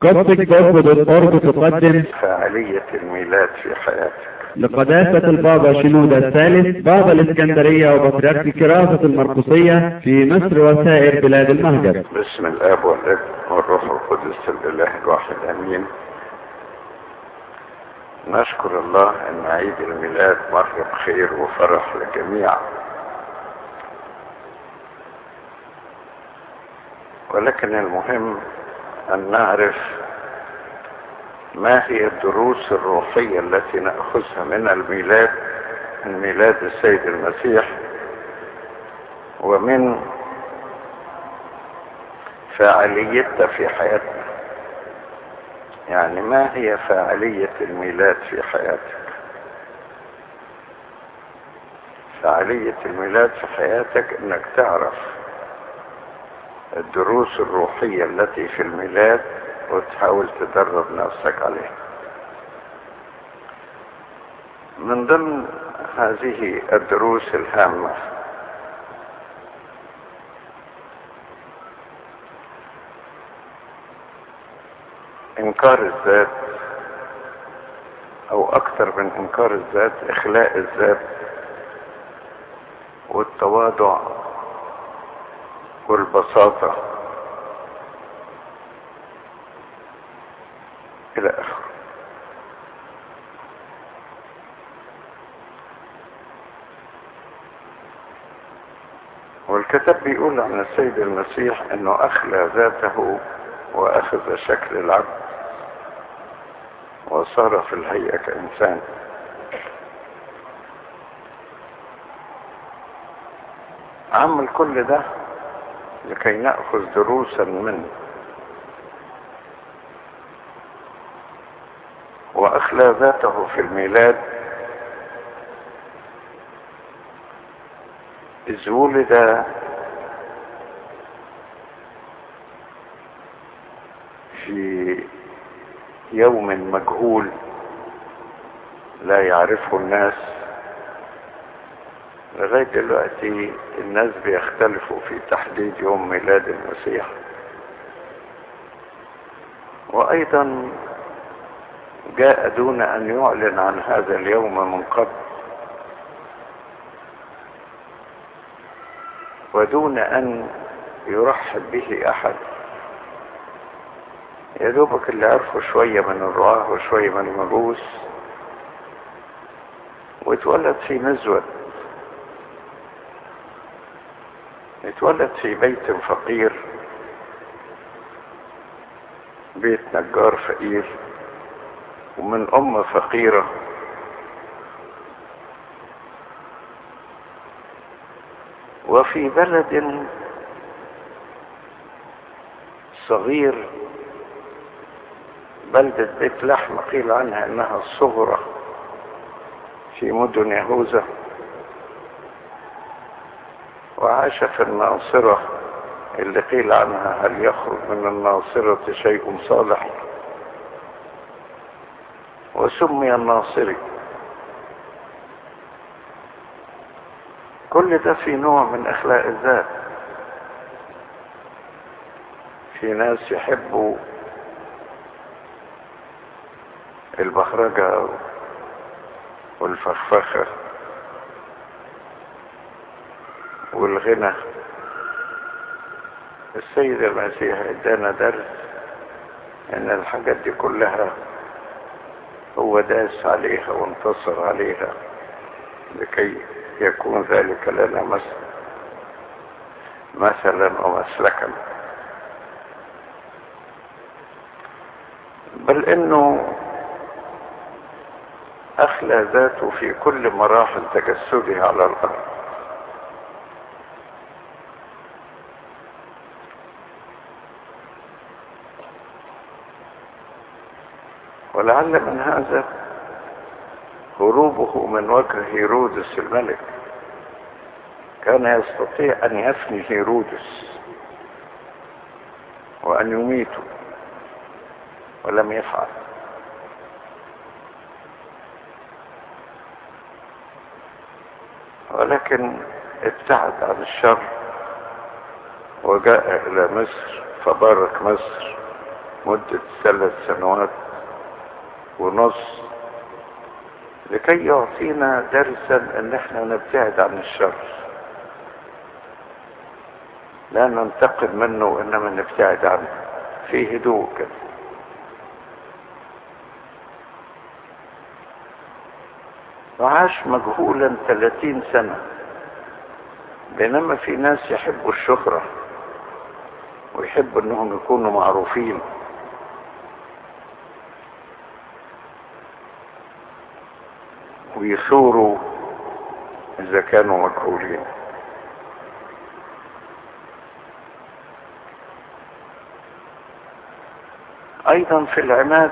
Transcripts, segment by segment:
قصة جسد الأرض تقدم؟ فعالية الميلاد في حياتك. لقداسة البابا شنودة الثالث بابا الإسكندرية وبطريرك كراسة المرقسية في مصر وسائر بلاد المهجر. باسم الآب والابن والروح القدس الإله الواحد آمين. نشكر الله أن عيد الميلاد مر بخير وفرح للجميع. ولكن المهم أن نعرف ما هي الدروس الروحية التي نأخذها من الميلاد من ميلاد السيد المسيح ومن فاعليتها في حياتنا. يعني ما هي فاعلية الميلاد في حياتك؟ فاعلية الميلاد في حياتك إنك تعرف الدروس الروحية التي في الميلاد وتحاول تدرب نفسك عليها. من ضمن هذه الدروس الهامة إنكار الذات أو أكثر من إنكار الذات إخلاء الذات والتواضع والبساطة. إلى آخره. والكتاب بيقول عن السيد المسيح إنه أخلى ذاته وأخذ شكل العبد وصار في الهيئة كإنسان. عمل كل ده لكي نأخذ دروسا منه. وأخلى ذاته في الميلاد إذ ولد في يوم مجهول لا يعرفه الناس لغاية دلوقتي الناس بيختلفوا في تحديد يوم ميلاد المسيح. وأيضا جاء دون أن يعلن عن هذا اليوم من قبل. ودون أن يرحب به أحد. يا دوبك اللي عرفوا شوية من الرعاة وشوية من المجوس واتولد في مزود. اتولد في بيت فقير بيت نجار فقير ومن أم فقيرة. وفي بلد صغير بلدة بيت لحم قيل عنها إنها الصغرى في مدن يهوذا. وعاش في الناصرة اللي قيل عنها هل يخرج من الناصرة شيء صالح؟ وسمي الناصري. كل ده في نوع من أخلاق الذات. في ناس يحبوا البهرجة والفخفخة. والغنى. السيد المسيح ادانا درس إن الحاجات دي كلها هو داس عليها وانتصر عليها لكي يكون ذلك لنا مثلا مثلا ومسلكا بل إنه أخلى ذاته في كل مراحل تجسده على الأرض. ولعل من هذا هروبه من وجه هيرودس الملك. كان يستطيع أن يفني هيرودس وأن يميته ولم يفعل. ولكن ابتعد عن الشر وجاء إلى مصر فبارك مصر مدة ثلاث سنوات. ونص لكي يعطينا درسا أن إحنا نبتعد عن الشر. لا ننتقم منه وإنما نبتعد عنه. في هدوء كده. وعاش مجهولا 30 سنة. بينما في ناس يحبوا الشهرة ويحبوا إنهم يكونوا معروفين. ويثوروا اذا كانوا مجهولين أيضا في العماد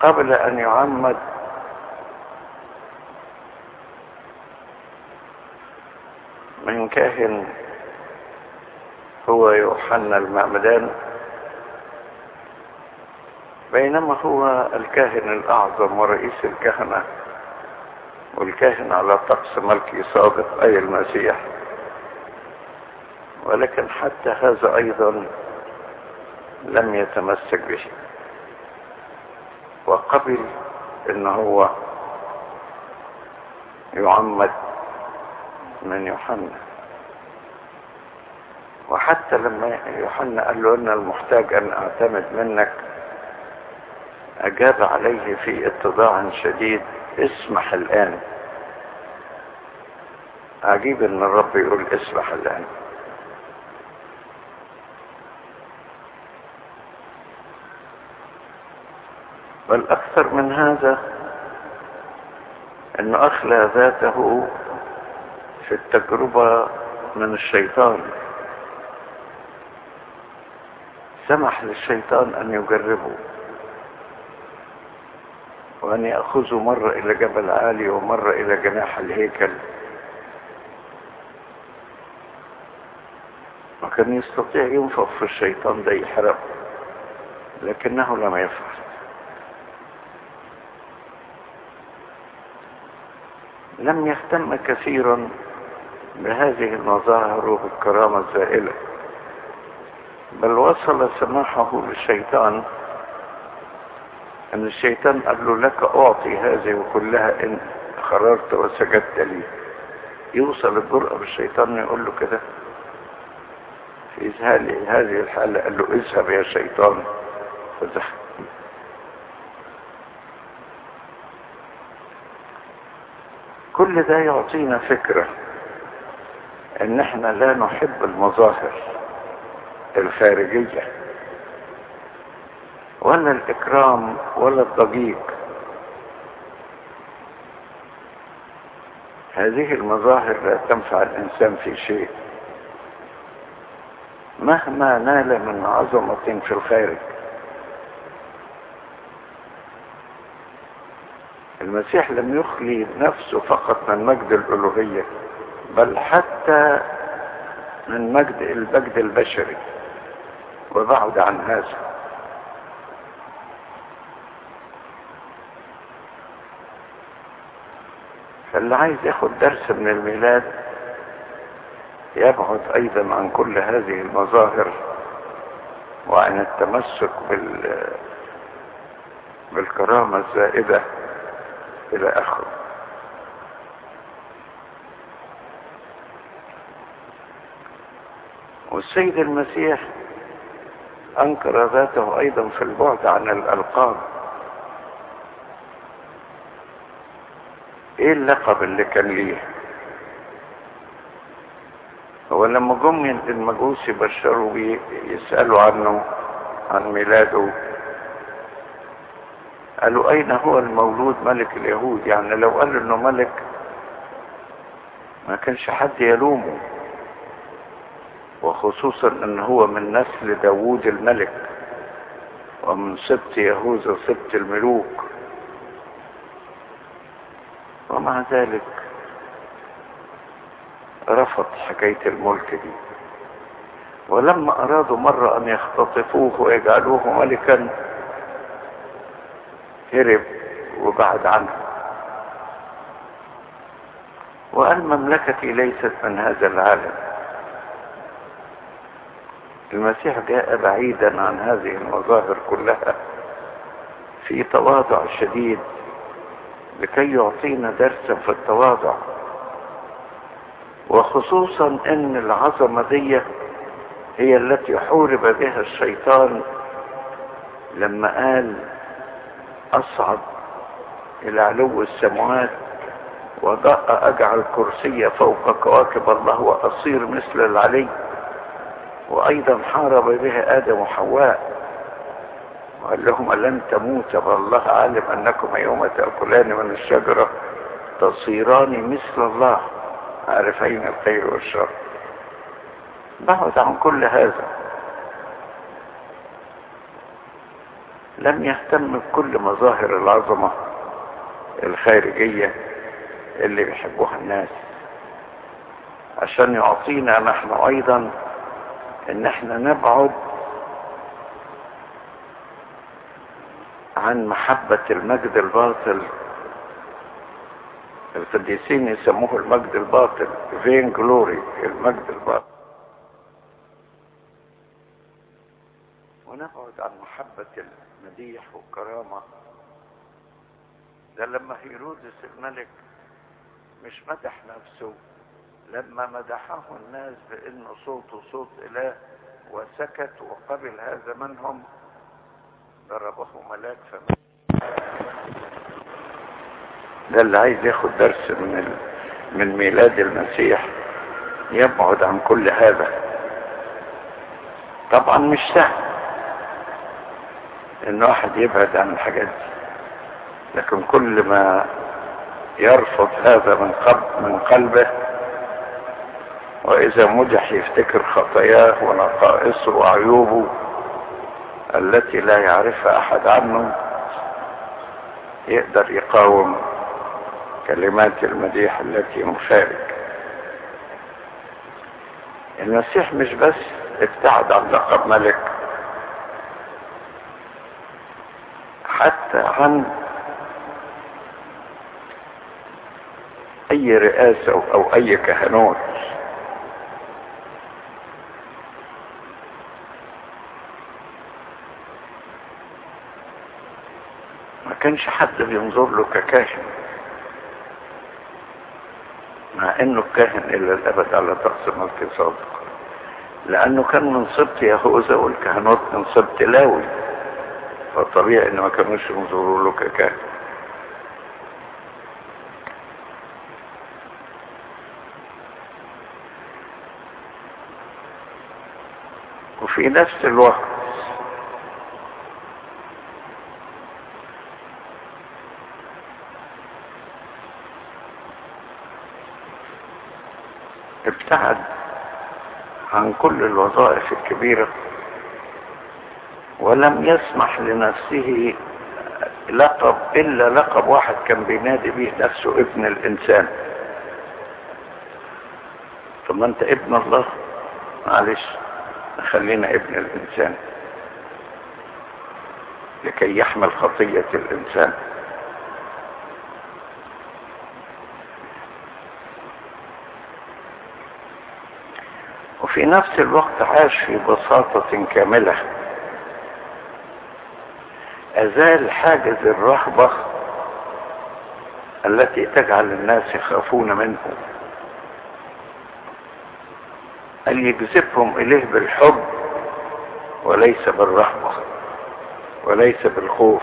قبل أن يعمد من كاهن هو يوحنا المعمدان بينما هو الكاهن الأعظم ورئيس الكهنة والكاهن على طقس ملكي صادق أي المسيح. ولكن حتى هذا أيضا لم يتمسك به. وقبل إن هو يعمد من يوحنا. وحتى لما يوحنا قال له إن المحتاج أن أعتمد منك أجاب عليه في اتضاع شديد اسمح الآن. عجيب إن الرب يقول اسمح الآن. بل أكثر من هذا انه أخلى ذاته في التجربة من الشيطان. سمح للشيطان أن يجربه. وان يأخذه مرة إلى جبل عالي ومرة إلى جناح الهيكل. وكان يستطيع ينفخ في الشيطان ده يحرقه لكنه لم يفعل. لم يهتم كثيرا بهذه المظاهر وبالكرامة الزائلة بل وصل سماحه للشيطان أن الشيطان قال له لك أعطي هذه كلها إن خررت وسجدت لي. يوصل الجرأة بالشيطان يقول له كده. في هذه الحالة قال له اذهب يا شيطان. فذهب كل ده يعطينا فكرة إن إحنا لا نحب المظاهر الخارجية. ولا الإكرام ولا الضجيج. هذه المظاهر لا تنفع الإنسان في شيء. مهما نال من عظمة في الخارج المسيح لم يخلي نفسه فقط من مجد الألوهية بل حتى من مجد المجد البشري. وبعد عن هذا. فاللي عايز ياخد درس من الميلاد يبعد أيضا عن كل هذه المظاهر وعن التمسك بال بالكرامة الزائدة إلى آخره. والسيد المسيح أنكر ذاته أيضا في البعد عن الألقاب. إيه اللقب اللي كان ليه؟ هو لما جم المجوس يبشروا بيه يسألوا عنه عن ميلاده. قالوا أين هو المولود ملك اليهود؟ يعني لو قالوا إنه ملك ما كانش حد يلومه. وخصوصا إن هو من نسل داوود الملك ومن سبط يهوذا سبط الملوك. ومع ذلك رفض حكاية الملك دي. ولما أرادوا مرة أن يختطفوه ويجعلوه ملكا هرب وبعد عنه. وقال مملكتي ليست من هذا العالم. المسيح جاء بعيدا عن هذه المظاهر كلها في تواضع شديد. لكي يعطينا درسا في التواضع. وخصوصا إن العظمة دي هي التي حورب بها الشيطان لما قال أصعد إلى علو السماوات وضاء أجعل كرسي فوق كواكب الله وأصير مثل العلي. وأيضا حارب بها آدم وحواء. وقال لهم لن تموت فالله عالم أنكم يوم تأكلان من الشجرة تصيران مثل الله عارفين الخير والشر. بعد عن كل هذا لم يهتم بكل مظاهر العظمة الخارجية اللي بيحبوها الناس. عشان يعطينا نحن أيضا إن إحنا نبعد عن محبة المجد الباطل. القديسين يسموه المجد الباطل فين جلوري المجد الباطل. ونبعد عن محبة المديح والكرامة. ده لما هيرودس الملك مش مدح نفسه لما مدحه الناس بأنه صوته صوت إله وسكت وقبل هذا منهم ضربه ملاك فمات ده اللي عايز ياخد درس من. من ميلاد المسيح يبعد عن كل هذا طبعا مش سهل إن واحد يبعد عن الحاجات دي لكن كل ما يرفض هذا من قلب من قلبه وإذا مدح يفتكر خطاياه ونقائصه وعيوبه التي لا يعرفها أحد عنه يقدر يقاوم كلمات المديح التي مشارك. المسيح مش بس ابتعد عن لقب ملك حتى عن أي رئاسة أو أي كهنوت ما كانش حد بينظر له ككاهن. مع إنه الكاهن إلى الأبد على رأس ملك صادق. لأنه كان من سبط يهوذا والكهنوت من سبط لاوي. فطبيعي ان ما كانوش ينظروا له ككاهن. وفي نفس الوقت ابتعد عن كل الوظائف الكبيرة ولم يسمح لنفسه لقب إلا لقب واحد كان بينادي به نفسه ابن الإنسان. طب ما أنت ابن الله. معلش خلينا ابن الإنسان. لكي يحمل خطية الإنسان. وفي نفس الوقت عاش في بساطة كاملة. أزال حاجز الرهبة التي تجعل الناس يخافون منه. أن يجذبهم إليه بالحب وليس بالرهبة وليس بالخوف.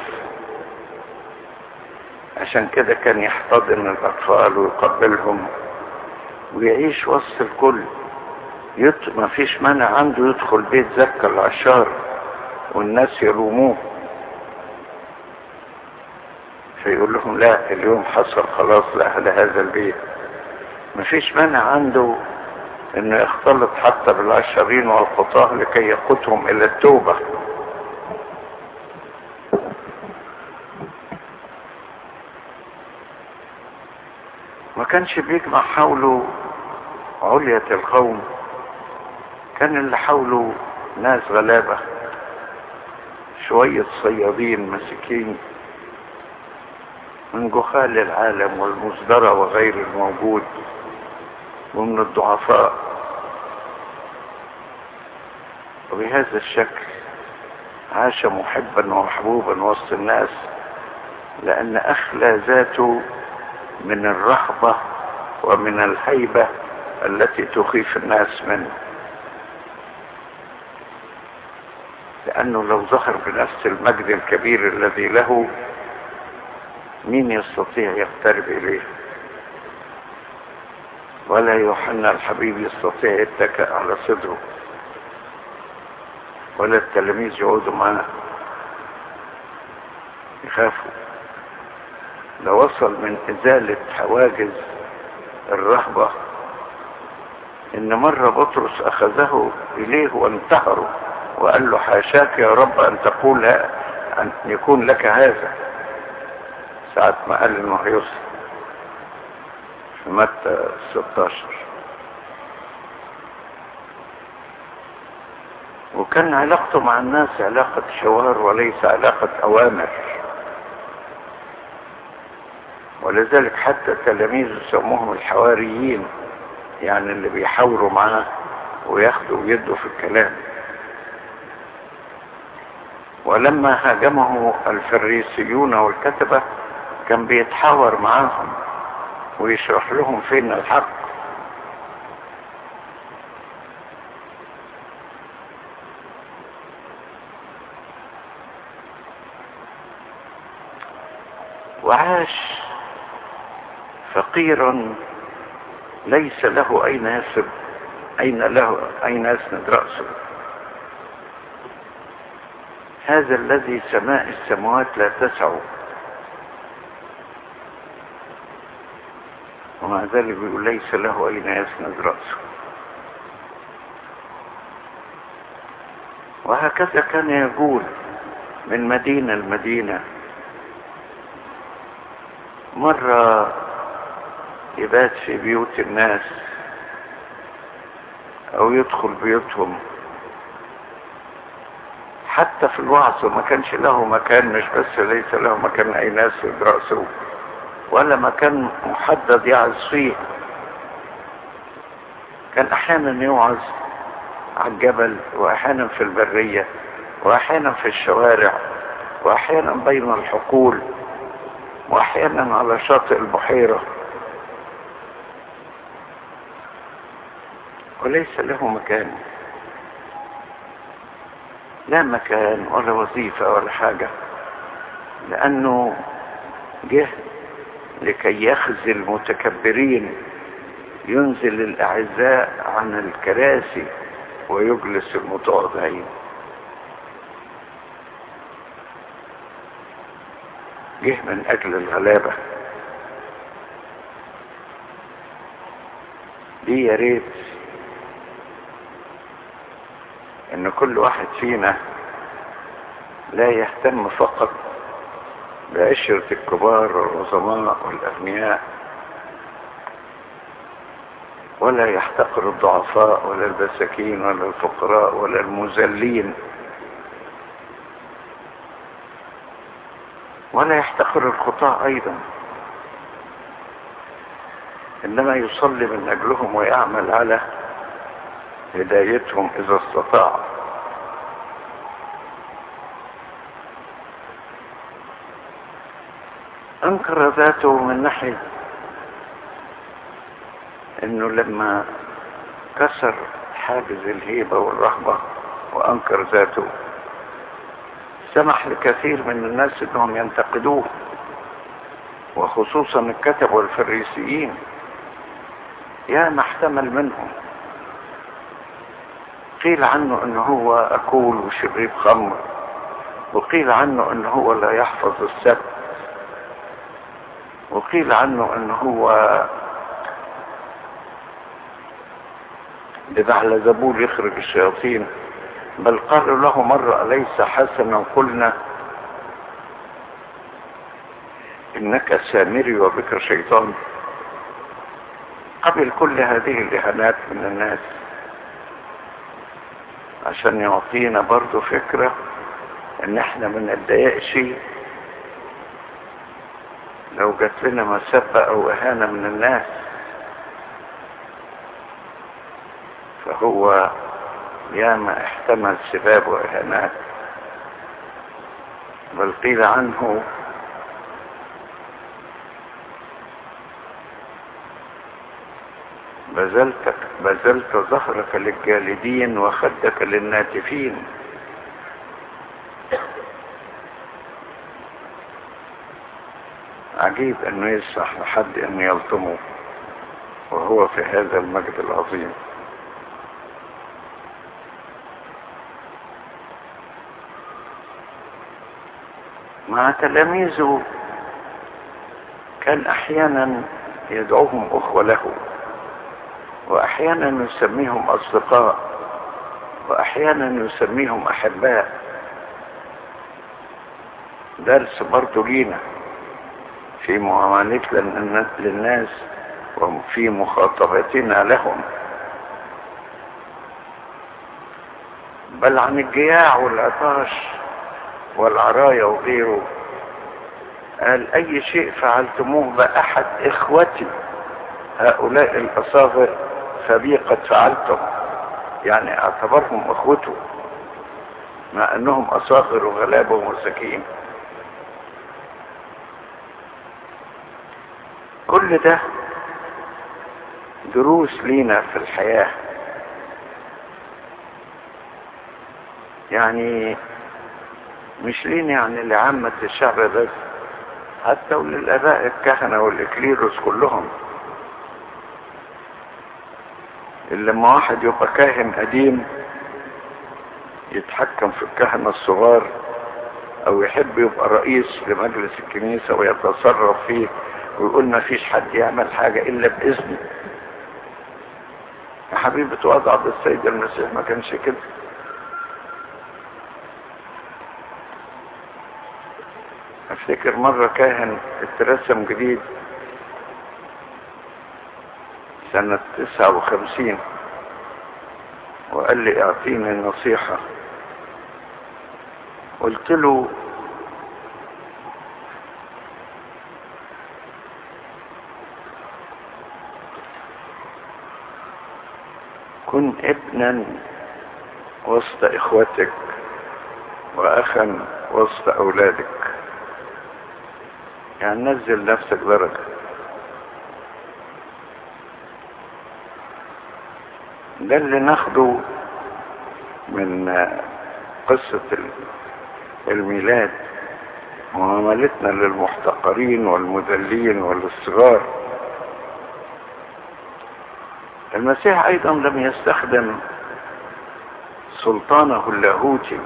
عشان كده كان يحتضن الأطفال ويقبلهم ويعيش وسط الكل. يت... ما فيش مانع عنده يدخل بيت زكا العشار والناس يلوموه. فيقول لهم لا اليوم حصل خلاص لأهل هذا البيت. ما فيش مانع عنده إنه يختلط حتى بالعشرين والخطاه لكي يقودهم إلى التوبة. ما كانش بيجمع حوله علية القوم. كان اللي حوله ناس غلابة. شوية صيادين مسكين من جهال العالم والمصدرة وغير الموجود ومن الضعفاء. وبهذا الشكل عاش محبا ومحبوبا وسط الناس لأن أخلى ذاته من الرهبة ومن الهيبة التي تخيف الناس منه. لأنه لو ظهر بنفس المجد الكبير الذي له مين يستطيع يقترب إليه؟ ولا يوحنا الحبيب يستطيع يتكأ على صدره. ولا التلاميذ يقعدوا معاه يخافوا. لو وصل من إزالة حواجز الرهبة إن مرة بطرس أخذه إليه وانتهره وقال له حاشاك يا رب أن تقول أن يكون لك هذا. ساعة ما قال إنه هيوصل في متى 16 وكان علاقته مع الناس علاقة حوار وليس علاقة أوامر. ولذلك حتى تلاميذه سموهم الحواريين يعني اللي بيحاوروا معاه وياخدوا ويدوا في الكلام. ولما هاجمه الفريسيون والكتبة كان بيتحاور معاهم ويشرح لهم فين الحق. وعاش فقيرا ليس له أين يسب أين له أين يسند رأسه هذا الذي سماء السماوات لا تسع. ومع ذلك بيقول ليس له أين يسند رأسه. وهكذا كان يقول من مدينة لمدينة. مرة يبات في بيوت الناس أو يدخل بيوتهم. حتى في الوعظ ما كانش له مكان مش بس ليس له مكان أي ناس يدرسوا ولا مكان محدد يعظ فيه. كان أحيانا يوعظ على الجبل وأحيانا في البرية وأحيانا في الشوارع وأحيانا بين الحقول وأحيانا على شاطئ البحيرة. وليس له مكان. لا مكان ولا وظيفة ولا حاجة لأنه جه لكي يخزي المتكبرين ينزل الأعزاء عن الكراسي ويجلس المتواضعين. جه من أجل الغلابة. دي يا ريت إن كل واحد فينا لا يهتم فقط بعشرة الكبار والعظماء والأغنياء ولا يحتقر الضعفاء ولا المساكين ولا الفقراء ولا المذلين ولا يحتقر الخطاة أيضا. إنما يصلي من أجلهم ويعمل على هدايتهم إذا استطاع أنكر ذاته من ناحية إنه لما كسر حاجز الهيبة والرهبة وأنكر ذاته سمح لكثير من الناس إنهم ينتقدوه وخصوصا الكتب والفريسيين. يا ما احتمل منهم. قيل عنه إنه هو أكول وشريب خمر. وقيل عنه إنه هو لا يحفظ السبت. وقيل عنه إنه هو ببعل زبول يخرج الشياطين. بل قالوا له مرة أليس حسنا؟ قلنا إنك سامري وبك شيطان. قبل كل هذه الإهانات من الناس. عشان يعطينا برضو فكرة إن إحنا ما نتضايقش. لو جات لنا مسبة أو إهانة من الناس فهو ياما احتمل سباب وإهانات. بل قيل عنه بذلتك بذلت ظهرك للجالدين وخدك للناتفين. عجيب أنه يسمح لحد أن يلطمه وهو في هذا المجد العظيم. مع تلاميذه كان أحيانا يدعوهم أخوة له. وأحيانا يسميهم أصدقاء وأحيانا يسميهم أحباء. درس برضه لينا في معاملتنا للناس وفي مخاطبتنا لهم. بل عن الجياع والعطاش والعراية وغيره. قال أي شيء فعلتموه بأحد إخوتي هؤلاء الاصاغر فبي قد فعلتم يعني اعتبرهم اخوته مع انهم اصاغر وغلابه ومساكين. كل ده دروس لينا في الحياة. يعني مش لينا يعني لعامة الشعب بس حتى وللآباء الكهنة والإكليروس كلهم. لما واحد يبقى كاهن قديم يتحكم في الكهنة الصغار أو يحب يبقى رئيس لمجلس الكنيسة ويتصرف فيه ويقول ما فيش حد يعمل حاجة إلا بإذنه. يا حبيبي توضع بالسيد المسيح ما كانش كده. أفتكر مرة كاهن اترسم جديد. سنة تسعة وخمسين. وقال لي اعطيني نصيحة قلت له كن ابنا وسط اخوتك واخا وسط اولادك. يعني نزل نفسك درجة. ده اللي ناخده من قصة الميلاد معاملتنا للمحتقرين والمذلين والصغار. المسيح أيضا لم يستخدم سلطانه اللاهوتي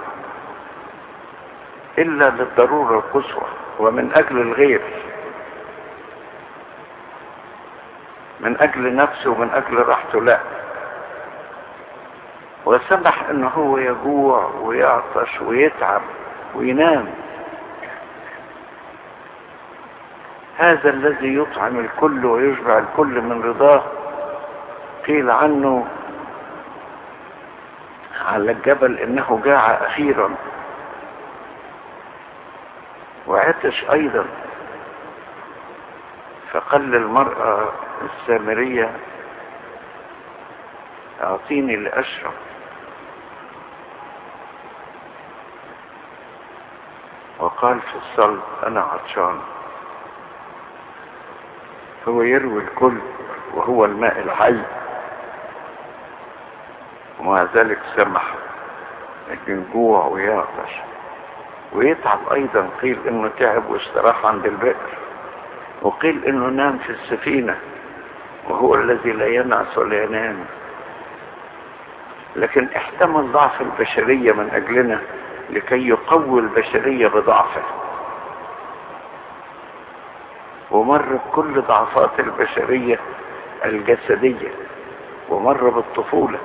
إلا للضرورة القصوى ومن أجل الغير من أجل نفسه ومن أجل راحته لا. وسمح ان هو يجوع ويعطش ويتعب وينام. هذا الذي يطعم الكل ويشبع الكل من رضاه. قيل عنه على الجبل إنه جاع أخيرا. وعطش أيضا. فقال للمرأة السامرية أعطيني لاشرب وقال في الصلب أنا عطشان. هو يروي الكل وهو الماء الحي. ومع ذلك سمح لكن جوع ويعطش. ويتعب أيضا قيل إنه تعب واستراح عند البئر. وقيل إنه نام في السفينة وهو الذي لا ينعس ولا ينام. لكن احتمل ضعف البشرية من أجلنا. لكي يقوي البشرية بضعفه ومر بكل ضعفات البشرية الجسدية ومر بالطفولة.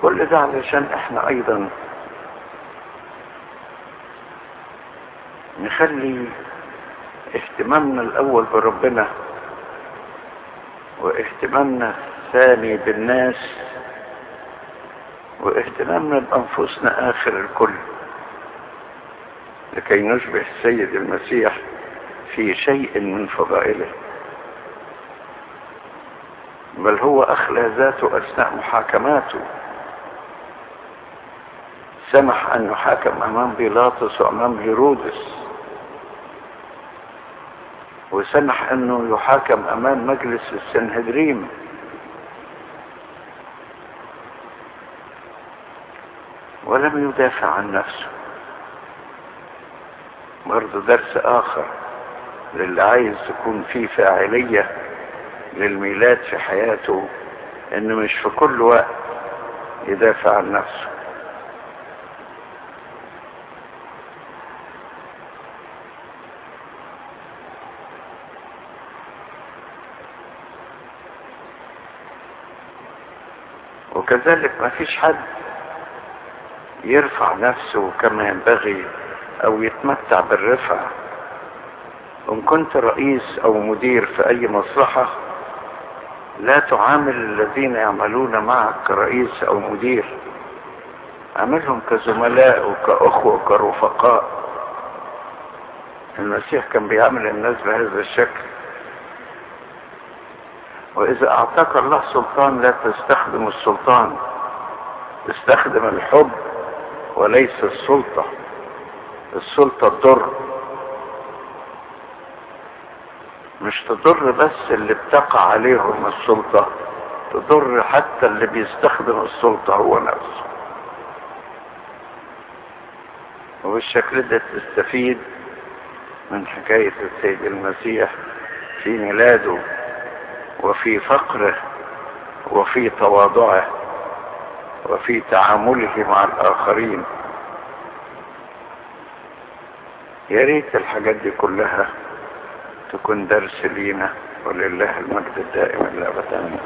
كل ده علشان إحنا أيضا نخلي اهتمامنا الأول بربنا واهتمامنا الثاني بالناس واهتمامنا بأنفسنا آخر الكل. لكي نشبه السيد المسيح في شيء من فضائله. بل هو أخلى ذاته أثناء محاكماته. سمح أن يحاكم أمام بيلاطس وأمام هيرودس. وسمح أنه يحاكم أمام مجلس السنهدريم. ولم يدافع عن نفسه. برضه درس آخر للي عايز تكون فيه فاعلية للميلاد في حياته انه مش في كل وقت يدافع عن نفسه. وكذلك ما فيش حد يرفع نفسه كما ينبغي أو يتمتع بالرفع. إن كنت رئيس أو مدير في أي مصلحة لا تعامل الذين يعملون معك كرئيس أو مدير. عاملهم كزملاء وكأخوة وكرفقاء. المسيح كان بيعامل الناس بهذا الشكل. وإذا اعطاك الله سلطان لا تستخدم السلطان. استخدم الحب وليس السلطة. السلطة تضر. مش تضر بس اللي بتقع عليهم السلطة تضر حتى اللي بيستخدم السلطة هو نفسه. وبالشكل ده تستفيد من حكاية السيد المسيح في ميلاده. وفي فقره وفي تواضعه وفي تعامله مع الآخرين. يا ريت الحاجات دي كلها تكون درس لينا ولله المجد الدائم الأبدا